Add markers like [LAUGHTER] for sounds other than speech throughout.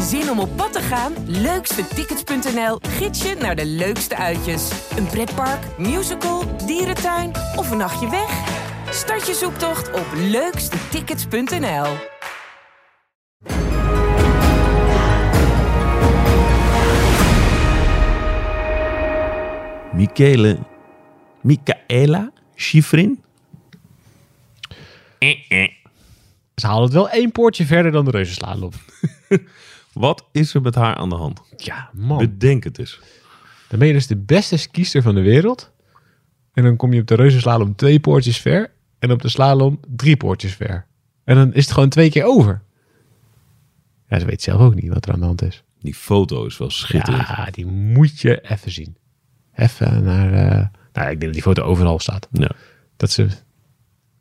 Zin om op pad te gaan? Leukstetickets.nl gids je naar de leukste uitjes. Een pretpark, musical, dierentuin of een nachtje weg? Start je zoektocht op leukstetickets.nl. Michele, Michaela Schifrin. Ze halen het wel één poortje verder dan de reuzenslalom. [LAUGHS] Wat is er met haar aan de hand? Ja, man. Bedenk het eens. Dan ben je dus de beste skiester van de wereld. En dan kom je op de reuzenslalom twee poortjes ver. En op de slalom drie poortjes ver. En dan is het gewoon twee keer over. Ja, ze weet zelf ook niet wat er aan de hand is. Die foto is wel schitterend. Ja, die moet je even zien. Even naar... eh, nou, ik denk dat die foto overal staat. Ja. Dat ze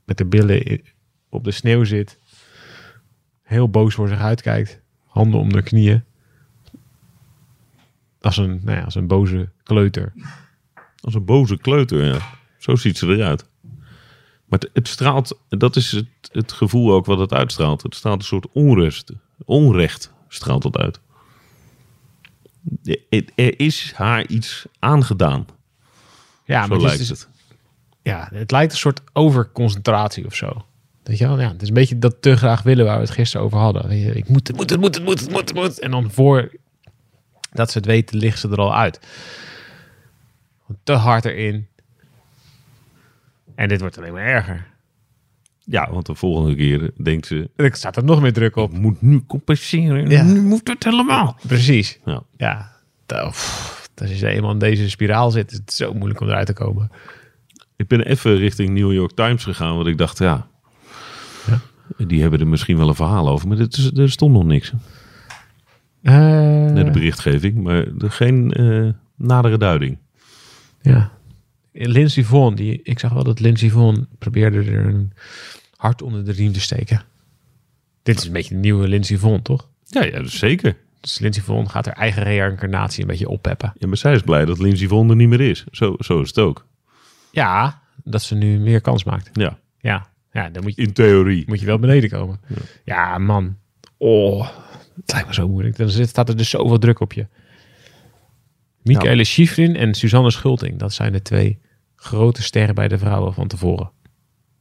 met de billen op de sneeuw zit. Heel boos voor zich uitkijkt. Handen om de knieën. Als een, nou ja, als een boze kleuter. Als een boze kleuter, ja. Zo ziet ze eruit. Maar het, het straalt, dat is het, het gevoel ook wat het uitstraalt. Het straalt een soort onrust. Onrecht straalt het uit. Er, is haar iets aangedaan. Ja, Zo maar het, lijkt is dus- het. ja, het lijkt een soort overconcentratie of zo. Weet je wel? Ja, het is een beetje dat te graag willen waar we het gisteren over hadden. Je, ik moet het, moet het, moet het, moet het, moet het, moet. En dan voor dat ze het weten, ligt ze er al uit. Te hard erin. En dit wordt alleen maar erger. Ja, want de volgende keer denkt ze... Er staat er nog meer druk op. Ik moet nu compenseren. Ja. Nu moet het helemaal. Precies. Ja. Ja. Als je eenmaal in deze spiraal zit, is het zo moeilijk om eruit te komen. Ik ben even richting New York Times gegaan, want ik dacht, ja, die hebben er misschien wel een verhaal over, maar is, er stond nog niks. Eh, Nee, de berichtgeving, maar er geen eh, nadere duiding. Ja. Lindsey Vonn, die, ik zag wel dat Lindsey Vonn probeerde er een hart onder de riem te steken. Dit is een beetje de nieuwe Lindsey Vonn, toch? Ja, ja, dus zeker. Dus Lindsey Vonn gaat haar eigen reïncarnatie een beetje oppeppen. Ja, maar zij is blij dat Lindsay Vonn er niet meer is. Zo, zo is het ook. Ja, dat ze nu meer kans maakt. Ja, Ja, ja dan moet je, in theorie. moet je wel beneden komen. Ja, man. Oh, het lijkt me zo moeilijk. Dan zit- staat er dus zoveel druk op je. Michaela Schifrin en Suzanne Schulting. Dat zijn de twee grote sterren bij de vrouwen van tevoren.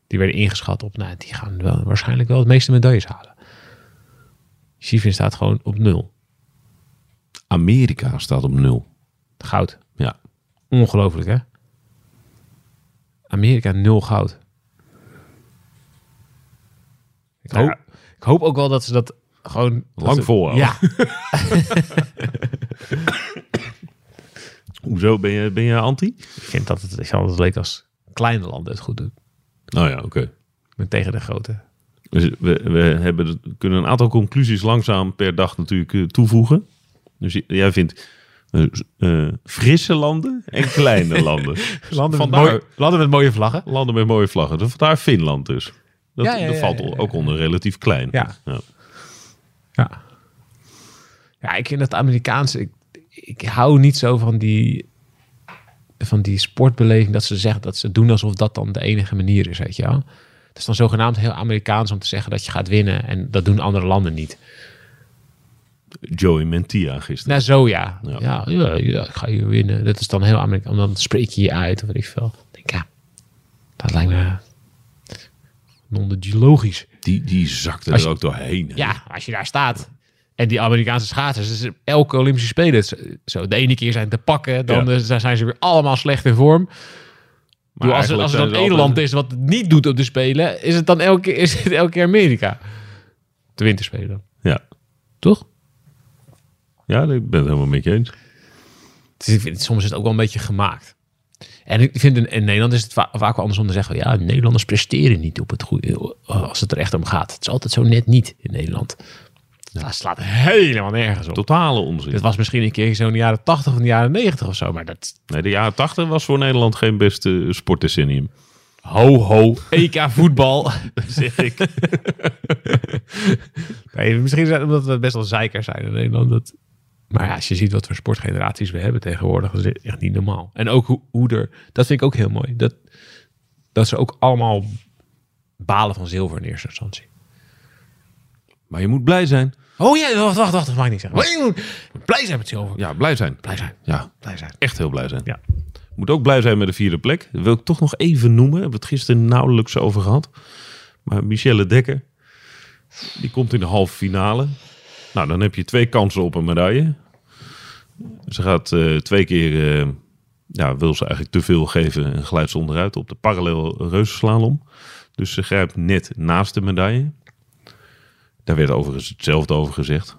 Die werden ingeschat op, nou, die gaan wel, waarschijnlijk wel het meeste medailles halen. Schifrin staat gewoon op nul. Amerika staat op nul. Goud. Ja, Ongelooflijk, hè? Amerika nul goud. Ik hoop, Ja. ik hoop ook wel dat ze dat gewoon... Lang ze- volhouden. Ja, [LAUGHS] hoezo ben je, ben je anti? ik vind dat het, ik vind dat het leuk als kleine landen het goed doen. Nou ja, oké. Met tegen de grote. Dus we, we hebben, kunnen een aantal conclusies langzaam per dag natuurlijk eh, toevoegen. Dus jij vindt eh, eh, frisse landen en kleine landen. [LAUGHS] Landen met, mooie, landen met mooie vlaggen. Landen met mooie vlaggen. Dus Vandaar Finland dus. Dat, Ja, ja, dat valt ook onder relatief klein. Ja. ja. Ja. Ik vind dat Amerikaanse... Ik, ik hou niet zo van die, van die sportbeleving dat ze zeggen dat ze doen alsof dat dan de enige manier is, weet je wel. Het is dan zogenaamd heel Amerikaans om te zeggen dat je gaat winnen en dat doen andere landen niet. Joey Mentia gisteren. Nou, zo ja. Ja. Ja, ja, ja, ik ga je winnen. Dat is dan heel Amerikaans. Dan spreek je je uit, of weet ik veel. Ik denk, ja, dat lijkt me non-logisch. Die, die zakte er ook doorheen. hè. Ja, als je daar staat. En die Amerikaanse schaatsers, dus elke Olympische Spelen, het is zo, de ene keer zijn te pakken, dan Ja. eh, zijn ze weer allemaal slecht in vorm. Maar Doe, als, het, als er dan één land is wat het niet doet op de Spelen, is het dan elke [LAUGHS] is het elke keer Amerika. De winterspelen dan. Ja. Toch? ja, ik ben het helemaal met je eens. Ik vind, soms is het ook wel een beetje gemaakt. En ik vind in, Nederland is het va- vaak wel andersom te zeggen. Ja, Nederlanders presteren niet op het goede als het er echt om gaat. Het is altijd zo net niet in Nederland. Het slaat helemaal nergens op. Totale onzin. Dit was misschien een keer zo in de jaren 80 of in de jaren 90 of zo. Maar dat. Nee, de jaren 80 was voor Nederland geen beste sportdecennium. Ho, ho. EK voetbal. [LAUGHS] zeg ik. [LAUGHS] nee, misschien is het omdat we best wel zeikers zijn in Nederland. Dat... Maar ja, als je ziet wat voor sportgeneraties we hebben tegenwoordig, dat is echt niet normaal. En ook hoe, hoe er. Dat vind ik ook heel mooi. Dat, dat ze ook allemaal balen van zilver in eerste instantie. Maar je moet blij zijn. Oh ja, wacht, wacht, wacht, dat mag ik niet zeggen. Maar moet blij zijn met zilver. Ja, blij zijn. Blij zijn, Ja, blij zijn. echt heel blij zijn. Ja. Moet ook blij zijn met de vierde plek. Dat wil ik toch nog even noemen. Hebben we het gisteren nauwelijks over gehad. Maar Michelle Dekker, die komt in de halve finale. Nou, dan heb je twee kansen op een medaille. Ze gaat eh, twee keer, eh, ja, wil ze eigenlijk te veel geven en glijdt ze onderuit op de parallel reuzenslalom. Dus ze grijpt net naast de medaille. Daar werd overigens hetzelfde over gezegd.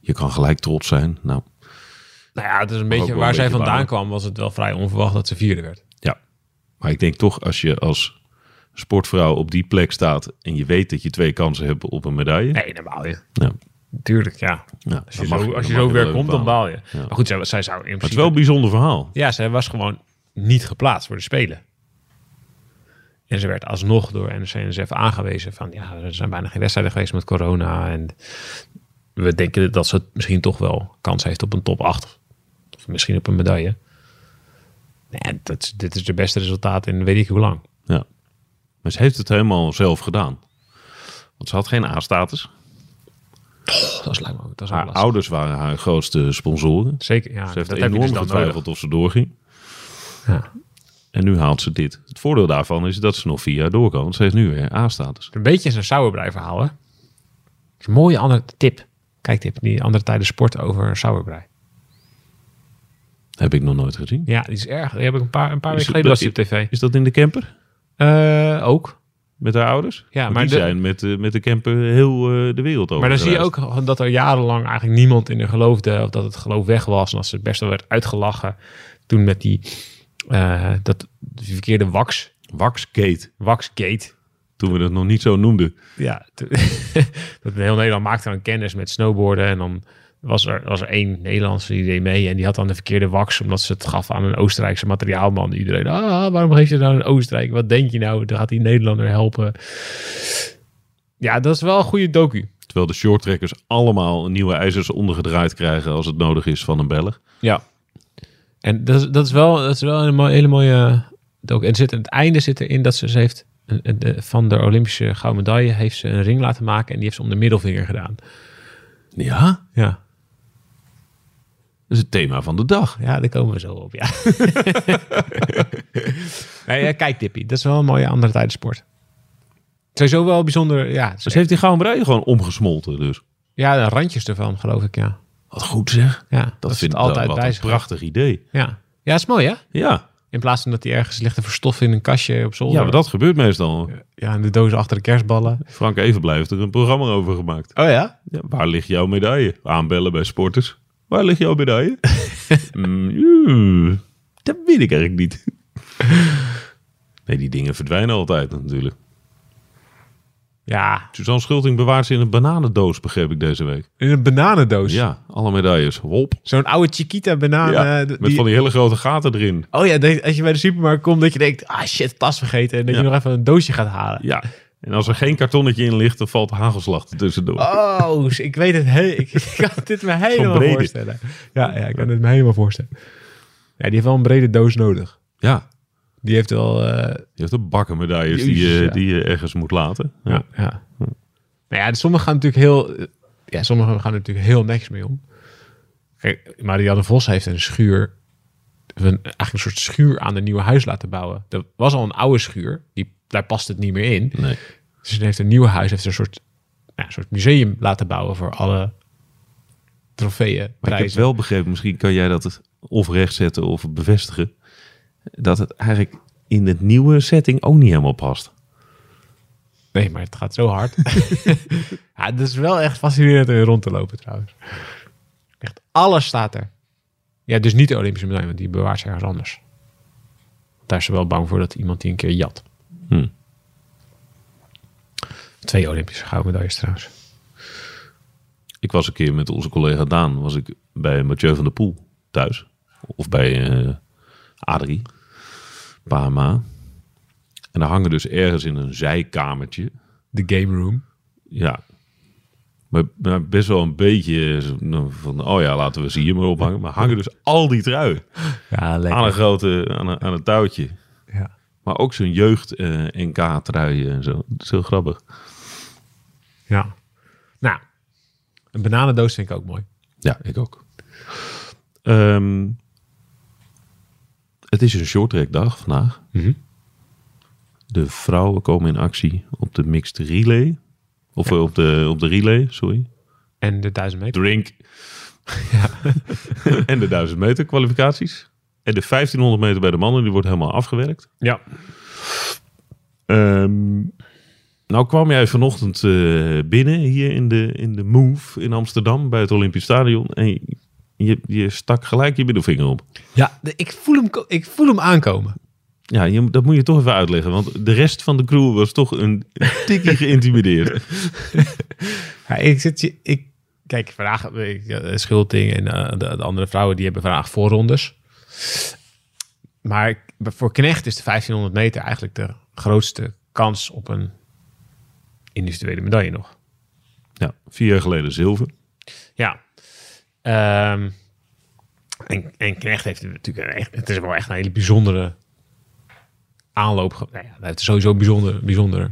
Je kan gelijk trots zijn. Nou, Nou ja, het is een beetje waar een zij beetje vandaan kwam, was het wel vrij onverwacht dat ze vierde werd. Ja, maar ik denk toch als je als sportvrouw op die plek staat en je weet dat je twee kansen hebt op een medaille. Nee, baal je. Ja, Tuurlijk, ja. ja, Als je, zo, als je zo weer komt, dan baal je. Maar goed, zij, zij zou in Maar het is wel een bijzonder verhaal. Ja, zij was gewoon niet geplaatst voor de Spelen. En ze werd alsnog door NOC-NSF aangewezen van... ja, er zijn bijna geen wedstrijden geweest met corona. En we denken dat ze misschien toch wel kans heeft op een top 8. Of misschien op een medaille. Nee, dat, dit is de beste resultaat in weet ik hoe lang. Ja. Maar ze heeft het helemaal zelf gedaan. Want ze had geen A-status. Oh, dat is, lijkt me, dat is Haar lastig. ouders waren haar grootste sponsoren. Zeker, ja. Ze heeft dat heb je enorm dus dan getwijfeld nodig. of ze doorging. Ja. En nu haalt ze dit. Het voordeel daarvan is dat ze nog vier jaar door kan. Want ze heeft nu weer A-status. Een beetje zo'n sauerbrei verhaal, hè? Is een mooie andere tip. Kijk tip, die andere tijden sport over sauerbrei. Heb ik nog nooit gezien. Ja, die is erg. Die heb ik een paar, een paar weken geleden was die op tv. Is dat in de camper? Eh, ook. Met haar ouders? Ja, Want maar die de- zijn met, de- met de camper heel eh, de wereld over. Maar dan zie je ook dat er jarenlang eigenlijk niemand in haar geloofde. Of dat het geloof weg was. En dat ze best wel werd uitgelachen. Toen met die, eh, dat, die verkeerde wax. Waxgate. Waxgate. Toen we dat nog niet zo noemden. Ja, [LAUGHS] dat heel Nederland maakte dan kennis met snowboarden. En dan was er, was er één Nederlandse die deed mee. En die had dan de verkeerde wax. Omdat ze het gaf aan een Oostenrijkse materiaalman. Iedereen, ah, waarom geef je nou een Oostenrijk? Wat denk je nou? Dan gaat die Nederlander helpen. Ja, dat is wel een goede docu. Terwijl de shorttrekkers allemaal nieuwe ijzers ondergedraaid krijgen als het nodig is van een Belg. Ja. En dat is, dat is wel, dat is wel een hele mooie docu. En zit, aan het einde zit erin dat ze, ze heeft een- een- de- van de Olympische gouden medaille heeft ze een ring laten maken en die heeft ze om de middelvinger gedaan. Ja, Ja, is het thema van de dag. ja daar komen we zo op. Ja. [LAUGHS] nee, ja, kijk Tippie, dat is wel een mooie andere tijdensport. Sowieso wel bijzonder, ja. Ze heeft die gouden gewoon omgesmolten dus. Ja, de randjes ervan geloof ik, ja. Wat goed zeg. Ja, Dat, dat, vind ik altijd bij een prachtig idee. Ja. ja, is mooi hè? Ja. In plaats van dat hij ergens ligt te verstoffen in een kastje op zolder. ja, maar dat gebeurt meestal. Ja, in de doos achter de kerstballen. Frank Evenblij heeft er een programma over gemaakt. Oh ja? Ja, waar ligt jouw medaille? Aanbellen bij sporters. Waar ligt jouw medaille? Mm, dat weet ik eigenlijk niet. nee, die dingen verdwijnen altijd natuurlijk. Ja, Suzanne Schulting bewaart ze in een bananendoos, begreep ik deze week. in een bananendoos. Ja, alle medailles. Wop. Zo'n oude Chiquita banaan. Ja, eh, met die- van die hele grote gaten erin. Oh ja, als je bij de supermarkt komt, dat je denkt, ah shit, tas vergeten. En dat je nog even een doosje gaat halen. Ja. En als er geen kartonnetje in ligt, dan valt hagelslag er tussendoor. Oh, ik weet het. He ik, kan dit me [LAUGHS] helemaal voorstellen. Ja, ja, ik kan het me helemaal voorstellen. Ja, die heeft wel een brede doos nodig. Ja, Die heeft wel... eh, je hebt een bakken medailles die, je, ja. die je ergens moet laten. Ja. ja, ja. Nou ja, sommigen gaan natuurlijk heel... Ja, sommigen gaan er natuurlijk heel netjes mee om. Kijk, Marianne Vos heeft een schuur... Een, eigenlijk een soort schuur aan een nieuwe huis laten bouwen. Er was al een oude schuur. Die, daar past het niet meer in. Nee. Dus ze heeft een nieuw huis, heeft een soort, ja, een soort museum laten bouwen voor alle trofeeën, Maar ik heb wel begrepen, misschien kan jij dat of rechtzetten of bevestigen, dat het eigenlijk in het nieuwe setting ook niet helemaal past. Nee, maar het gaat zo hard. [LAUGHS] ja, het is wel echt fascinerend om rond te lopen trouwens. Echt alles staat er. Ja, dus niet de Olympische medaille, want die bewaart ze ergens anders. Daar is ze wel bang voor dat iemand die een keer jat. Twee Olympische gouden medailles trouwens. Ik was een keer met onze collega Daan, was ik bij Mathieu van der Poel thuis. Of bij eh Adrie, Pama. En daar hangen dus ergens in een zijkamertje, De game room. ja, maar, maar best wel een beetje nou, van, oh ja, laten we ze hier maar ophangen. Maar hangen dus al die truien Ja, aan een lekker. grote, aan een, aan een touwtje. Ja. Maar ook zo'n jeugd eh, NK-truien en zo. Dat is heel grappig. Ja. Nou, Een bananendoos vind ik ook mooi. Ja, ik ook. Ehm, het is een shorttrack dag vandaag. Mhm. De vrouwen komen in actie op de mixed relay. Of op, de, op de relay, sorry. En de 1000 meter. Drink. [LAUGHS] en de 1000 meter kwalificaties. En de 1500 meter bij de mannen, die wordt helemaal afgewerkt. Ja. Ehm, nou kwam jij vanochtend eh, binnen hier in de, in de Move in Amsterdam bij het Olympisch Stadion. En je, je, je stak gelijk je middelvinger op. Ja, ik voel hem, ik voel hem aankomen. Ja, je, dat moet je toch even uitleggen. Want de rest van de crew was toch een tikkie geïntimideerd. [LAUGHS] Ja, ik zit je, ik, kijk, vandaag ik, eh, Schulting en eh, de, de andere vrouwen die hebben vandaag voorrondes. Maar voor Knecht is de 1500 meter eigenlijk de grootste kans op een individuele medaille nog. Ja, vier jaar geleden zilver. Ja. Ehm, en, en Knecht heeft natuurlijk een echt, het is wel echt een hele bijzondere aanloop. Nou ja, hij heeft sowieso een bijzonder, bijzonder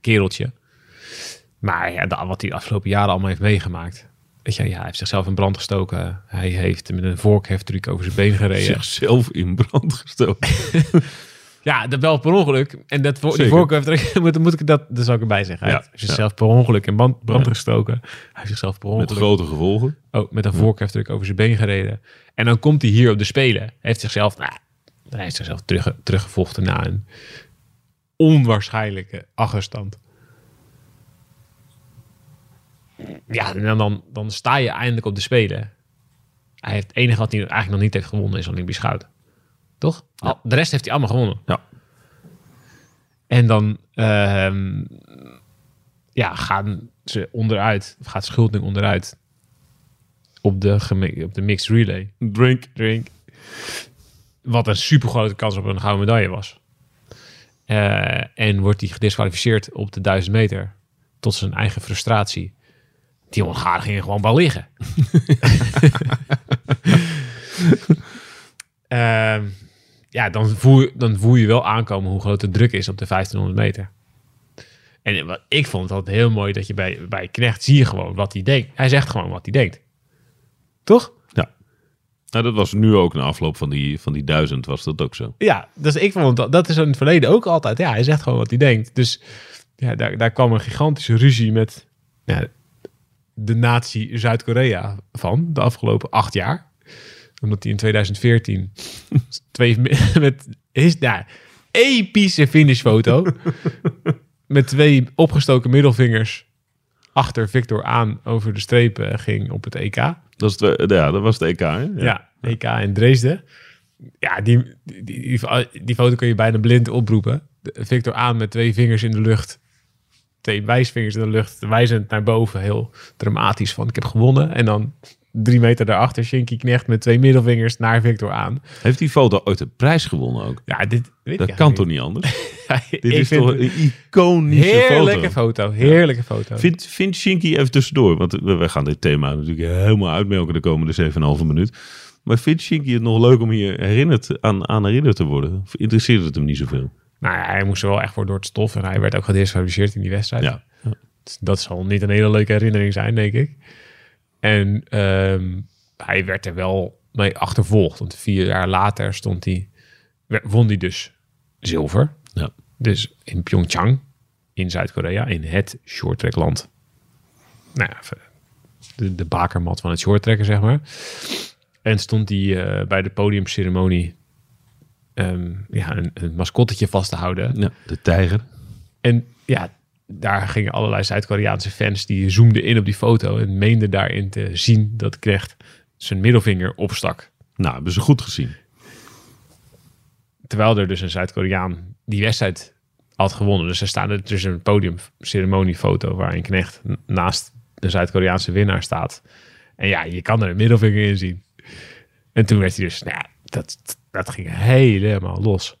kereltje. Maar ja, wat hij de afgelopen jaren allemaal heeft meegemaakt. Weet je, ja, hij heeft zichzelf in brand gestoken. Hij heeft met een vorkheftruc over zijn been gereden. Zichzelf in brand gestoken. [LAUGHS] Ja, dat wel per ongeluk. En dat voor, die voorkheftruc, [LAUGHS] moet, moet ik dat, dat zal ik erbij zeggen. Hij Ja, heeft zichzelf per ongeluk in brand, brand Ja. gestoken. Hij heeft zichzelf per Met ongeluk grote gevolgen. Oh, met een voorkeftruc over zijn been gereden. En dan komt hij hier op de Spelen. Hij heeft zichzelf, nou, hij heeft zichzelf terug, teruggevochten na een onwaarschijnlijke achterstand. Ja, en dan, dan, dan sta je eindelijk op de Spelen. Hij heeft, het enige wat hij eigenlijk nog niet heeft gewonnen is Olympisch goud. Toch? De rest heeft hij allemaal gewonnen. Ja. En dan ehm, ja, gaan ze onderuit, of gaat Schulding onderuit op de, op de mixed relay. Drink. Drink. Wat een super grote kans op een gouden medaille was. Eh, en wordt hij gedisqualificeerd op de 1000 meter. Tot zijn eigen frustratie. Die Hongaren gingen gewoon wel liggen. [LAUGHS] ja, dan voel, dan voel je wel aankomen hoe groot de druk is op de 1500 meter. En wat ik vond het altijd heel mooi dat je bij, bij Knecht zie je gewoon wat hij denkt. Hij zegt gewoon wat hij denkt. Toch? Ja. Nou, dat was nu ook na afloop van die, van die duizend was dat ook zo. Ja, dus ik vond dat, dat is in het verleden ook altijd. Ja, hij zegt gewoon wat hij denkt. Dus ja, daar, daar kwam een gigantische ruzie met ja, de natie Zuid-Korea van de afgelopen acht jaar. Omdat hij in 2014 [LAUGHS] twee [LAUGHS] met is nou, epische finishfoto [LAUGHS] met twee opgestoken middelvingers achter Victor aan over de strepen ging op het EK. Dat, is het, ja, dat was het EK, hè? Ja, EK in Dresden. Ja, die, die, die, die foto kun je bijna blind oproepen. De- Victor aan met twee vingers in de lucht. Twee wijsvingers in de lucht, wijzend naar boven. Heel dramatisch van ik heb gewonnen. En dan drie meter daarachter Shinky Knecht met twee middelvingers naar Victor aan. Heeft die foto ooit een prijs gewonnen ook? Ja, dit weet Dat ik kan toch niet anders? [LAUGHS] Dit is vind toch een iconische Heerlijke foto. foto. Heerlijke foto. Vindt vindt Shinky even tussendoor, want we gaan dit thema natuurlijk helemaal uitmelken de komende 7,5 minuut. Maar vindt Shinky het nog leuk om hier herinnerd, aan, aan herinnerd te worden? Of interesseert het hem niet zoveel? Nou ja, hij moest er wel echt voor door het stof. En hij werd ook gedisqualificeerd in die wedstrijd. Ja. Dat zal niet een hele leuke herinnering zijn, denk ik. En ehm, hij werd er wel mee achtervolgd. Want vier jaar later stond hij, won hij dus zilver. Ja. Dus in Pyeongchang, in Zuid-Korea, in het shorttrackland. Nou ja, de, de bakermat van het shorttrekken, zeg maar. En stond hij eh, bij de podiumceremonie ehm, ja, een, een mascottetje vast te houden. ja, de tijger. En ja, daar gingen allerlei Zuid-Koreaanse fans die zoomden in op die foto en meenden daarin te zien dat Knecht zijn middelvinger opstak. Nou, hebben ze goed gezien. Terwijl er dus een Zuid-Koreaan die wedstrijd had gewonnen. Dus er staat er dus een podiumceremoniefoto waarin Knecht naast de Zuid-Koreaanse winnaar staat. En ja, je kan er een middelvinger in zien. En toen werd hij dus, nou ja, dat, dat ging helemaal los.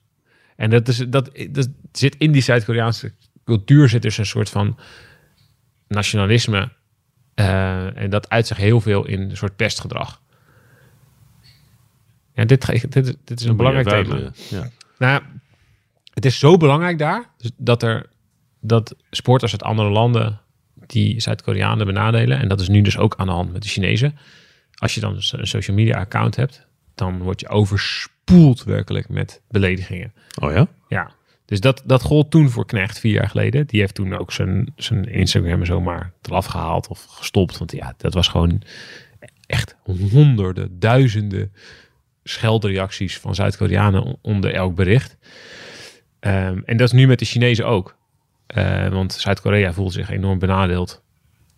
En dat, is, dat, dat zit in die Zuid-Koreaanse cultuur zit dus een soort van nationalisme. eh, en dat uit zich heel veel in een soort pestgedrag. Ja, dit, dit, is- dit is een belangrijk thema. Ja. Nou, het is zo belangrijk daar dus dat er dat sporters uit andere landen die Zuid-Koreanen benadelen. En dat is nu dus ook aan de hand met de Chinezen. Als je dan een social media account hebt, dan word je overspoeld werkelijk met beledigingen. Oh ja? Ja, dus dat, dat gold toen voor Knecht vier jaar geleden. Die heeft toen ook zijn, zijn Instagram zomaar eraf gehaald of gestopt. Want ja, dat was gewoon echt honderden, duizenden scheldreacties van Zuid-Koreanen onder elk bericht. Ehm, en dat is nu met de Chinezen ook. Uh, want Zuid-Korea voelt zich enorm benadeeld.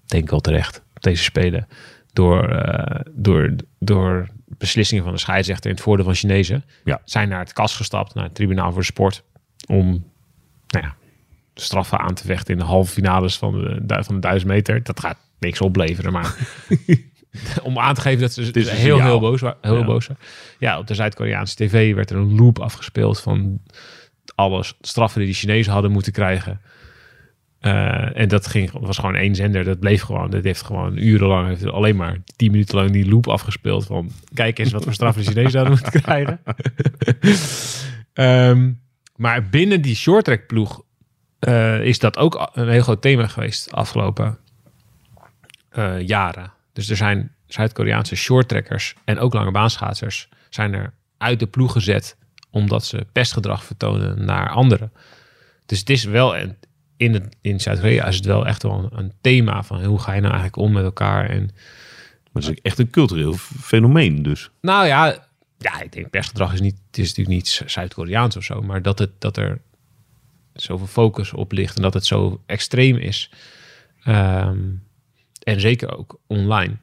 Denk wel terecht op deze spelen. Door, uh, door, door beslissingen van de scheidsrechter in het voordeel van Chinezen. Ja. Zijn naar het kas gestapt, naar het tribunaal voor de sport. Om nou ja, straffen aan te vechten in de halve finales van de, van de duizend meter. Dat gaat niks opleveren, maar... [LAUGHS] om aan te geven dat ze is een heel, heel boos waren. Heel Ja. boos waren. Ja, op de Zuid-Koreaanse tv werd er een loop afgespeeld van alle straffen die de Chinezen hadden moeten krijgen. Eh, en dat ging, was gewoon één zender. Dat bleef gewoon. Dat heeft gewoon urenlang, heeft alleen maar tien minuten lang die loop afgespeeld. Van kijk eens wat voor straffen de Chinezen hadden moeten krijgen. [LAUGHS] Ehm, maar binnen die shorttrack ploeg eh, is dat ook een heel groot thema geweest de afgelopen eh, jaren. Dus er zijn Zuid-Koreaanse shorttrackers en ook lange baanschaatsers zijn er uit de ploeg gezet omdat ze pestgedrag vertonen naar anderen. Dus het is wel een, in, het, in Zuid-Korea is het wel echt wel een, een thema van hoe ga je nou eigenlijk om met elkaar en Maar het is echt een cultureel fenomeen dus. nou ja, ja, ik denk pestgedrag is niet, het is natuurlijk niet Zuid-Koreaans of zo, maar dat, het, dat er zoveel focus op ligt en dat het zo extreem is. Ehm, en zeker ook online.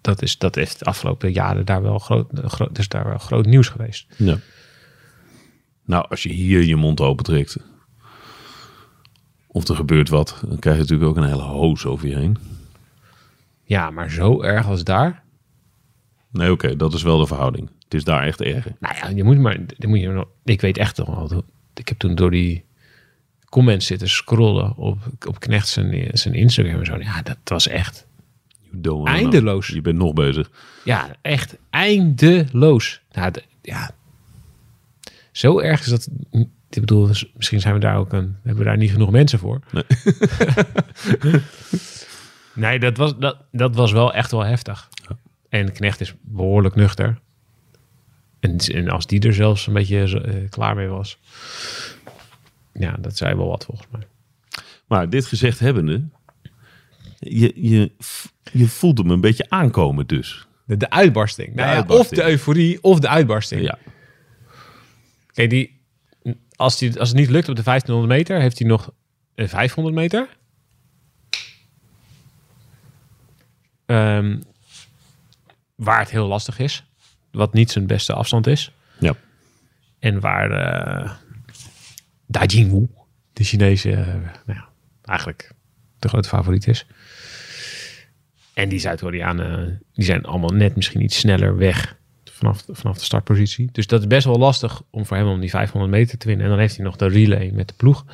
Dat, is, dat heeft de afgelopen jaren daar wel groot, groot, is daar wel groot nieuws geweest. Ja. Nou, als je hier je mond open trekt. Of er gebeurt wat, dan krijg je natuurlijk ook een hele hoos over je heen. Ja, maar zo erg als daar. Nee, oké, dat is wel de verhouding. Het is daar echt erger. Nou ja, je moet maar. Moet je, nog- ik weet echt nog wel. Ik heb toen door die comments zitten scrollen op, op Knecht zijn, zijn Instagram en zo. Ja, dat was echt. Eindeloos. Je bent nog bezig. Ja, echt eindeloos. Nou, ja. Zo erg is dat. Ik bedoel, dus misschien zijn we daar ook een. Hebben we daar niet genoeg mensen voor? Nee. [LAUGHS] nee, dat was, dat, dat was wel echt wel heftig. En Knecht is behoorlijk nuchter. En, en als die er zelfs een beetje eh, klaar mee was. Ja, dat zei wel wat volgens mij. Maar dit gezegd hebbende, je, je, je voelt hem een beetje aankomen dus. De, de uitbarsting. Nou ja, uitbarsting. Of de euforie of de uitbarsting. Ja, Kijk, die, als, die, als het niet lukt op de 1500 meter, heeft hij nog een 500 meter. Ehm, waar het heel lastig is. Wat niet zijn beste afstand is. ja. En waar eh Da Jingwu, de Chinese, eh, nou ja, eigenlijk de grote favoriet is. En die Zuid-Koreanen, die zijn allemaal net misschien iets sneller weg vanaf, vanaf de startpositie. Dus dat is best wel lastig om voor hem om die 500 meter te winnen. En dan heeft hij nog de relay met de ploeg.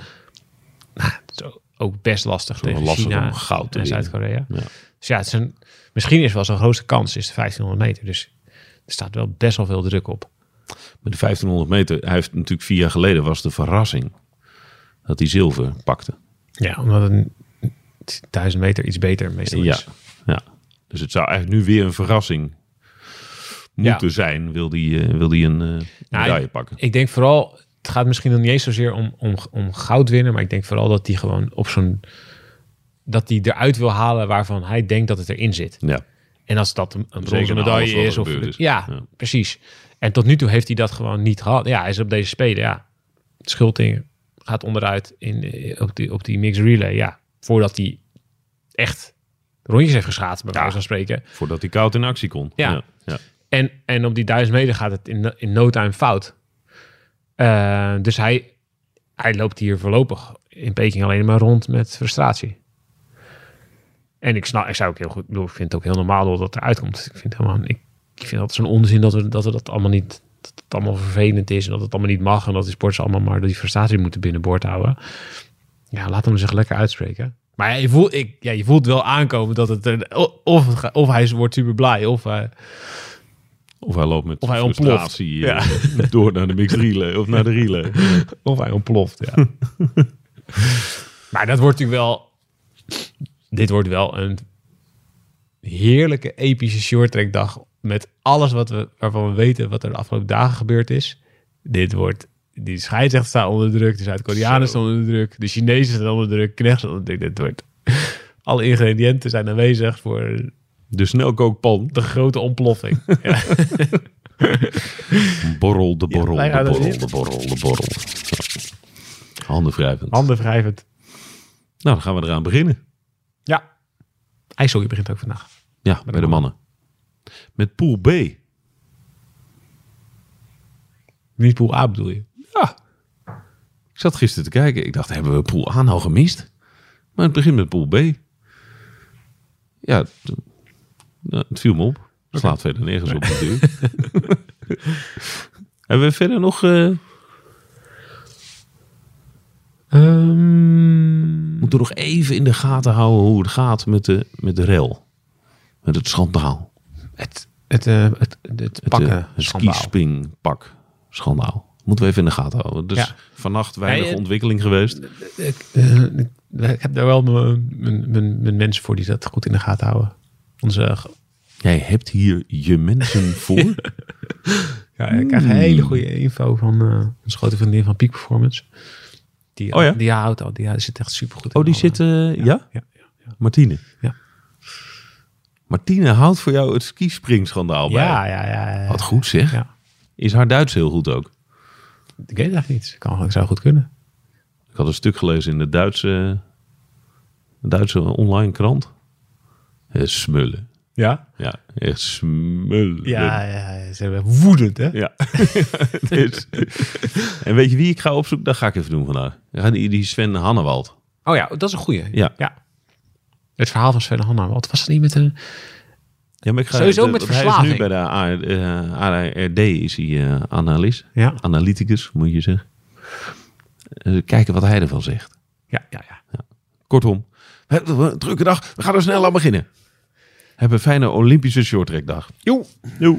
Nou, is ook- best lastig tegen lastig China om goud te en. Zuid-Korea. Ja. Dus ja, het is een, misschien is wel zijn grootste kans is de 1500 meter. Dus er staat wel best wel veel druk op. Met de 1500 meter, hij heeft natuurlijk vier jaar geleden was de verrassing dat hij zilver pakte. Ja, omdat een 1000 meter iets beter meestal Ja, is. ja. Dus het zou eigenlijk nu weer een verrassing moeten zijn, wil hij eh, wil die een eh medaille pakken. Ik denk vooral, het gaat misschien nog niet eens zozeer om, om, om goud winnen, maar ik denk vooral dat hij gewoon op zo'n, dat hij eruit wil halen waarvan hij denkt dat het erin zit. Ja, En als dat een, een bronzen medaille is. Of, is. Ja, Ja. precies. En tot nu toe heeft hij dat gewoon niet gehad. Ja, hij is op deze spelen, ja. Schulting gaat onderuit in, eh, op, die, op die mixed relay. Ja, voordat hij echt rondjes heeft geschaatst, bij wijze van spreken. voordat hij koud in actie kon. Ja. ja. ja. En, en op die duizend meter gaat het in, in no time fout. Eh, dus hij, hij loopt hier voorlopig in Peking alleen maar rond met frustratie. En ik, snap, ik zou ook heel goed, ik vind het ook heel normaal dat het eruit komt. Ik vind helemaal, ik, ik vind dat zo'n onzin dat we, dat we dat allemaal niet, dat het allemaal vervelend is en dat het allemaal niet mag en dat die sporters allemaal maar die frustratie moeten binnenboord houden. Ja, laat hem zich lekker uitspreken. Maar ja, je, voelt, ik, ja, je voelt wel aankomen dat het, of, of hij wordt super blij, of hij, Of hij loopt met Of hij frustratie eh, [LAUGHS] door naar de mixed relay of naar de relay. Of hij ontploft, ja. [LAUGHS] maar dat wordt natuurlijk wel... dit wordt wel een heerlijke, epische shorttrack dag. Met alles wat we, waarvan we weten wat er de afgelopen dagen gebeurd is. Dit wordt... Die scheidsrechter staat onder druk. De Zuid-Koreanen staan onder druk. De Chinezen staan onder druk. Knechts onder druk. Dit wordt... [LAUGHS] Alle ingrediënten zijn aanwezig voor De snelkookpan. de grote ontploffing. [LAUGHS] ja. Borrel, de borrel, de gaan er borrel, de borrel, de borrel. Handen wrijvend. Handen wrijvend. Nou, dan gaan we eraan beginnen. Ja. IJshockey begint ook vandaag. Ja, bij de mannen. Met Pool B. Niet pool A bedoel je? Ja. Ik zat gisteren te kijken. Ik dacht, hebben we Pool A nou gemist? Maar het begint met Pool B. Ja, het, viel me op. Slaat verder nergens op natuurlijk. [LAUGHS] hebben we verder nog... eh Ehm, moeten we nog even in de gaten houden hoe het gaat met de, met de rel. Met het schandaal. het, het, eh, het, het, Het, pakken. eh, het schandaal. skispringpak schandaal. Moeten we even in de gaten houden. Dus Ja. vannacht weinig Nee, eh, ontwikkeling geweest. Ik, eh, ik, ik heb daar wel mijn, mijn, mijn, mijn mensen voor die dat goed in de gaten houden. Onze, Jij hebt hier je mensen [LAUGHS] voor. ja, ik krijg hele goede info van eh onze grote vriendin van Peak Performance. Die, Oh ja? Die al, die zit echt super goed. Oh, die zit... eh, ja? Ja, ja, ja. Martine. Ja. Martine houdt voor jou het skispringschandaal bij. Ja, ja, ja, ja. Wat goed zeg. Ja. Is haar Duits heel goed ook? Ik weet het eigenlijk niet. Kan, ik zou goed kunnen. Ik had een stuk gelezen in de Duitse, Duitse online krant. Eh, Smullen. Ja? Ja, echt smullen. Ja, ja, ze hebben woedend, hè? Ja. [LAUGHS] Dus- en weet je wie ik ga opzoeken? Dat ga ik even doen vandaag. Ik ga die, die Sven Hannewald. Oh ja, dat is een goeie. Ja. ja. Het verhaal van Sven Hanna. Wat was het niet met een... Ja, maar ik ga, Sowieso de- met Hij is nu verslaving. bij de AR, eh, ARD is hij eh, analist. Ja. Analyticus, moet je zeggen. Eh, kijken wat hij ervan zegt. Ja, ja, ja. Kortom, hè, een drukke dag. We gaan er snel aan beginnen. Hebben een fijne Olympische shorttrackdag. Joe. Joe.